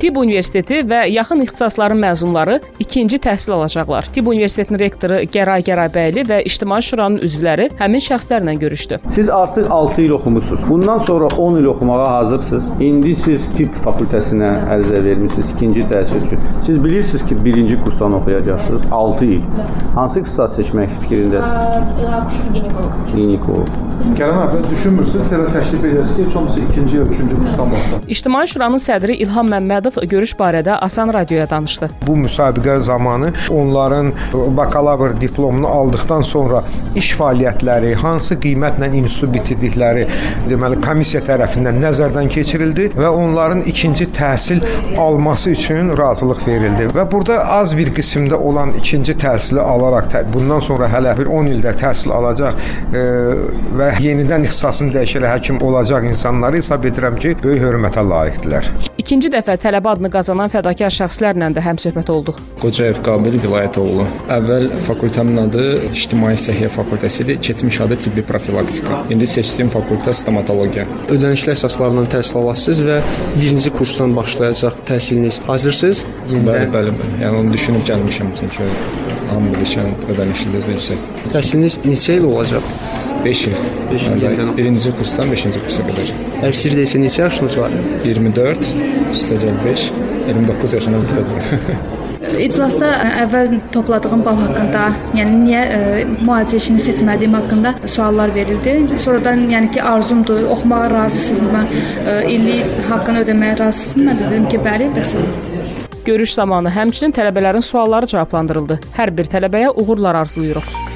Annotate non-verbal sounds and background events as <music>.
Tibb Universiteti və yaxın ixtisasların məzunları ikinci təhsil alacaqlar. Tibb Universitetinin rektoru Gəray Gərabəyli və İctimai Şuranın üzvləri həmin şəxslərlə görüşdü. Siz artıq 6 il oxumusunuz. Bundan sonra 10 il oxumağa hazırsınız. İndi siz tibb fakültəsinə ərizə vermisiniz ikinci təhsil üçün. Siz bilirsiniz ki, birinci kursdan oxuyacaqsınız 6 il. Hansı ixtisas seçmək fikrindəsiniz? Akuşer ginekolog. Ginekolog. Kərəm abi düşünmürsüz, tələ təklif edirsiniz ki, olmasa ikinci ya üçüncü kursdan başlayın. İctimai Şuranın sədri İlham Məmmədov görüş barədə Asan radioya danışdı. Bu müsabiqə zamanı onların bakalavr diplomunu aldıqdan sonra iş fəaliyyətləri, hansı qiymətlə institut bitirdikləri, deməli komissiya tərəfindən nəzərdən keçirildi və onların ikinci təhsil alması üçün razılıq verildi. Və burada az bir qismdə olan ikinci təhsili alaraq bundan sonra hələ bir 10 ildə təhsil alacaq e, və yenidən ixtisasını dəyişərək həkim olacaq insanları hesab edirəm ki, böyük hörmətə layiqdirlər. İkinci dəfə tələbə adını qazanan fədakar şəxslərlə də həmsöhbət olduq. Qocayev Qabil Vilayətoğlu. Əvvəl fakültəmin adı İctimai Səhiyyə fakültəsi idi, keçmiş adı tibbi profilaktika. İndi seçdiyim fakültə stomatologiya. ödənişli əsaslarla təhsil alasınız və birinci kursdan başlayacaq təhsiliniz. Hazırsınız? Bəli, bəli, bəli. Yəni onu düşünüb gəlmişəm çünki hamı bilir ki, ödənişli də yüksək. Təhsiliniz neçə il olacaq? 5 il. Beş il Yəni, birinci kursdan 5-ci kursa qədər. Əgər sir deyilsə neçə yaşınız var? 24, üstəgəl 5, 29 yaşına bitirəcəm. <laughs> İclasda əvvəl topladığım bal haqqında, yəni niyə ə, müalicə işini seçmədiyim haqqında suallar verildi. Sonradan yəni ki, arzumdur, oxumağa razısınızmı, ə, illik haqqını ödəməyə razısınızmı? Mən də dedim ki, bəli, bəs. Görüş zamanı həmçinin tələbələrin sualları cavablandırıldı. Hər bir tələbəyə uğurlar arzulayırıq.